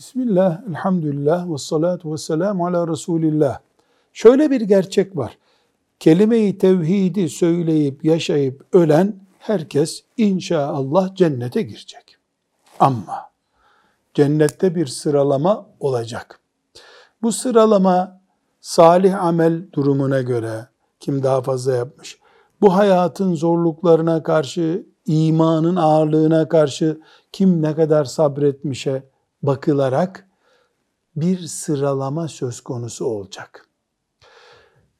Bismillah, elhamdülillah ve salatu ve selamu ala Resulillah. Şöyle bir gerçek var. Kelime-i tevhidi söyleyip yaşayıp ölen herkes inşallah cennete girecek. Ama cennette bir sıralama olacak. Bu sıralama salih amel durumuna göre kim daha fazla yapmış, bu hayatın zorluklarına karşı, imanın ağırlığına karşı kim ne kadar sabretmişe bakılarak bir sıralama söz konusu olacak.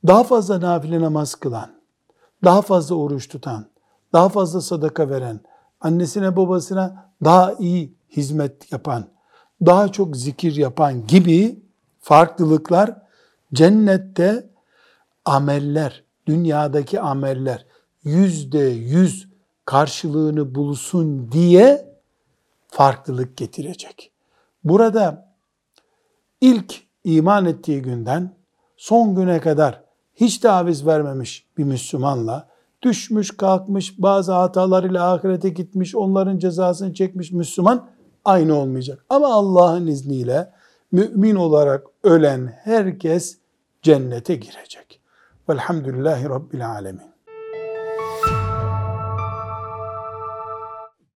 Daha fazla nafile namaz kılan, daha fazla oruç tutan, daha fazla sadaka veren, annesine babasına daha iyi hizmet yapan, daha çok zikir yapan gibi farklılıklar cennette ameller, dünyadaki ameller yüzde yüz karşılığını bulsun diye farklılık getirecek. Burada ilk iman ettiği günden son güne kadar hiç taviz vermemiş bir Müslümanla düşmüş kalkmış bazı hatalarıyla ahirete gitmiş onların cezasını çekmiş Müslüman aynı olmayacak. Ama Allah'ın izniyle mümin olarak ölen herkes cennete girecek. Velhamdülillahi Rabbil Alemin.